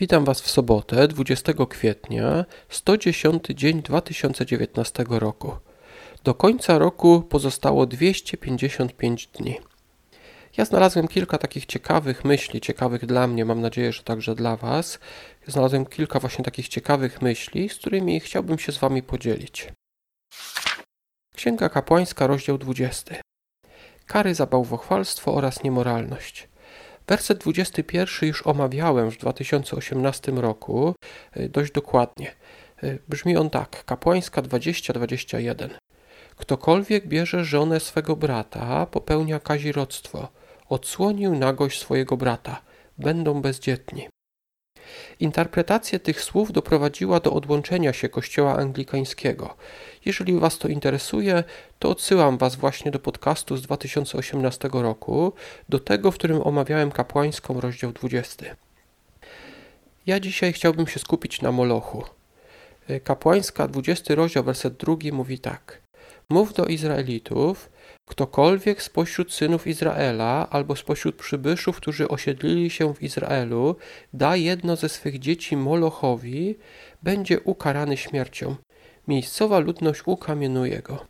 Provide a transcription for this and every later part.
Witam Was w sobotę, 20 kwietnia, 110 dzień 2019 roku. Do końca roku pozostało 255 dni. Ja znalazłem kilka takich ciekawych myśli, ciekawych dla mnie, mam nadzieję, że także dla Was. Znalazłem kilka właśnie takich ciekawych myśli, z którymi chciałbym się z Wami podzielić. Księga Kapłańska, rozdział 20. Kary za bałwochwalstwo oraz niemoralność. Werset 21 już omawiałem w 2018 roku y, dość dokładnie. Y, brzmi on tak: Kapłańska 20-21. Ktokolwiek bierze żonę swego brata, popełnia kazirodztwo. Odsłonił nagość swojego brata. Będą bezdzietni. Interpretacja tych słów doprowadziła do odłączenia się Kościoła Anglikańskiego. Jeżeli Was to interesuje, to odsyłam Was właśnie do podcastu z 2018 roku, do tego, w którym omawiałem kapłańską rozdział 20. Ja dzisiaj chciałbym się skupić na Molochu. Kapłańska 20 rozdział, werset 2 mówi tak. Mów do Izraelitów, Ktokolwiek spośród synów Izraela albo spośród przybyszów, którzy osiedlili się w Izraelu, da jedno ze swych dzieci Molochowi, będzie ukarany śmiercią. Miejscowa ludność ukamienuje go.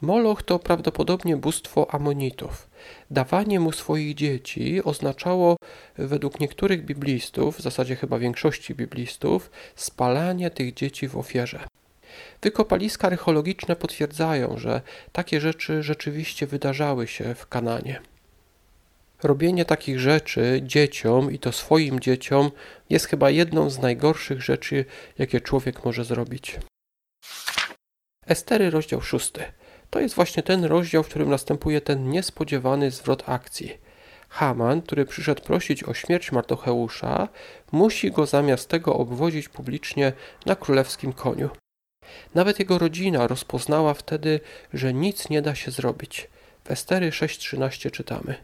Moloch to prawdopodobnie bóstwo Amonitów. Dawanie mu swoich dzieci oznaczało według niektórych biblistów, w zasadzie chyba większości biblistów, spalanie tych dzieci w ofierze. Wykopaliska archeologiczne potwierdzają, że takie rzeczy rzeczywiście wydarzały się w Kananie. Robienie takich rzeczy dzieciom i to swoim dzieciom jest chyba jedną z najgorszych rzeczy, jakie człowiek może zrobić. Estery, rozdział 6. To jest właśnie ten rozdział, w którym następuje ten niespodziewany zwrot akcji. Haman, który przyszedł prosić o śmierć Mardocheusza, musi go zamiast tego obwozić publicznie na królewskim koniu. Nawet jego rodzina rozpoznała wtedy, że nic nie da się zrobić. W Estery 6.13 czytamy.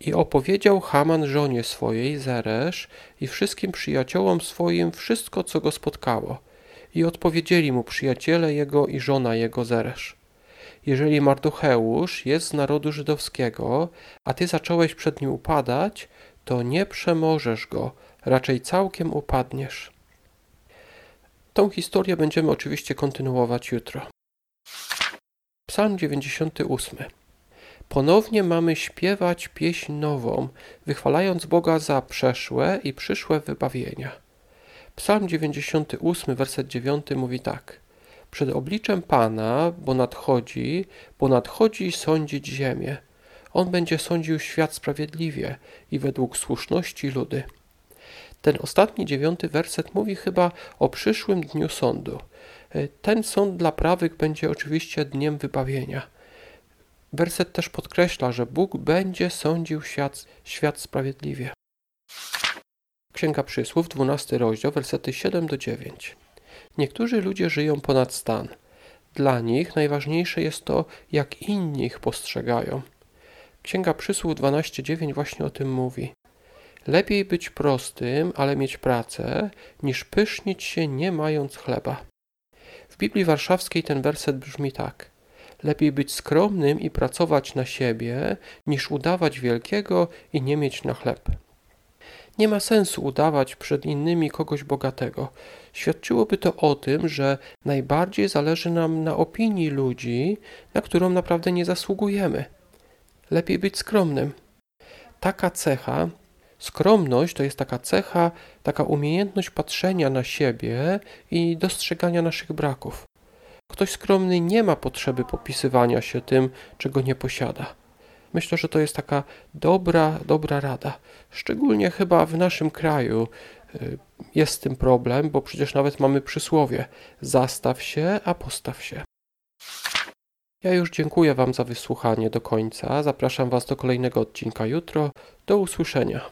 I opowiedział Haman żonie swojej, Zeresz, i wszystkim przyjaciołom swoim wszystko, co go spotkało. I odpowiedzieli mu przyjaciele jego i żona jego, Zeresz. Jeżeli Marducheusz jest z narodu żydowskiego, a ty zacząłeś przed nim upadać, to nie przemożesz go, raczej całkiem upadniesz. Tą historię będziemy oczywiście kontynuować jutro. Psalm 98. Ponownie mamy śpiewać pieśń nową, wychwalając Boga za przeszłe i przyszłe wybawienia. Psalm 98, werset 9 mówi tak. Przed obliczem Pana, bo nadchodzi, bo nadchodzi sądzić ziemię. On będzie sądził świat sprawiedliwie i według słuszności ludy. Ten ostatni dziewiąty werset mówi chyba o przyszłym dniu sądu. E, ten sąd dla prawych będzie oczywiście dniem wybawienia. Werset też podkreśla, że Bóg będzie sądził świat, świat sprawiedliwie. Księga Przysłów, 12 rozdział, wersety 7 do 9. Niektórzy ludzie żyją ponad stan. Dla nich najważniejsze jest to, jak inni ich postrzegają. Księga Przysłów 12:9 właśnie o tym mówi. Lepiej być prostym, ale mieć pracę, niż pysznić się nie mając chleba. W Biblii Warszawskiej ten werset brzmi tak: Lepiej być skromnym i pracować na siebie, niż udawać wielkiego i nie mieć na chleb. Nie ma sensu udawać przed innymi kogoś bogatego. Świadczyłoby to o tym, że najbardziej zależy nam na opinii ludzi, na którą naprawdę nie zasługujemy. Lepiej być skromnym. Taka cecha Skromność to jest taka cecha, taka umiejętność patrzenia na siebie i dostrzegania naszych braków. Ktoś skromny nie ma potrzeby popisywania się tym, czego nie posiada. Myślę, że to jest taka dobra, dobra rada. Szczególnie chyba w naszym kraju y, jest z tym problem, bo przecież nawet mamy przysłowie: zastaw się, a postaw się. Ja już dziękuję Wam za wysłuchanie do końca. Zapraszam Was do kolejnego odcinka jutro. Do usłyszenia.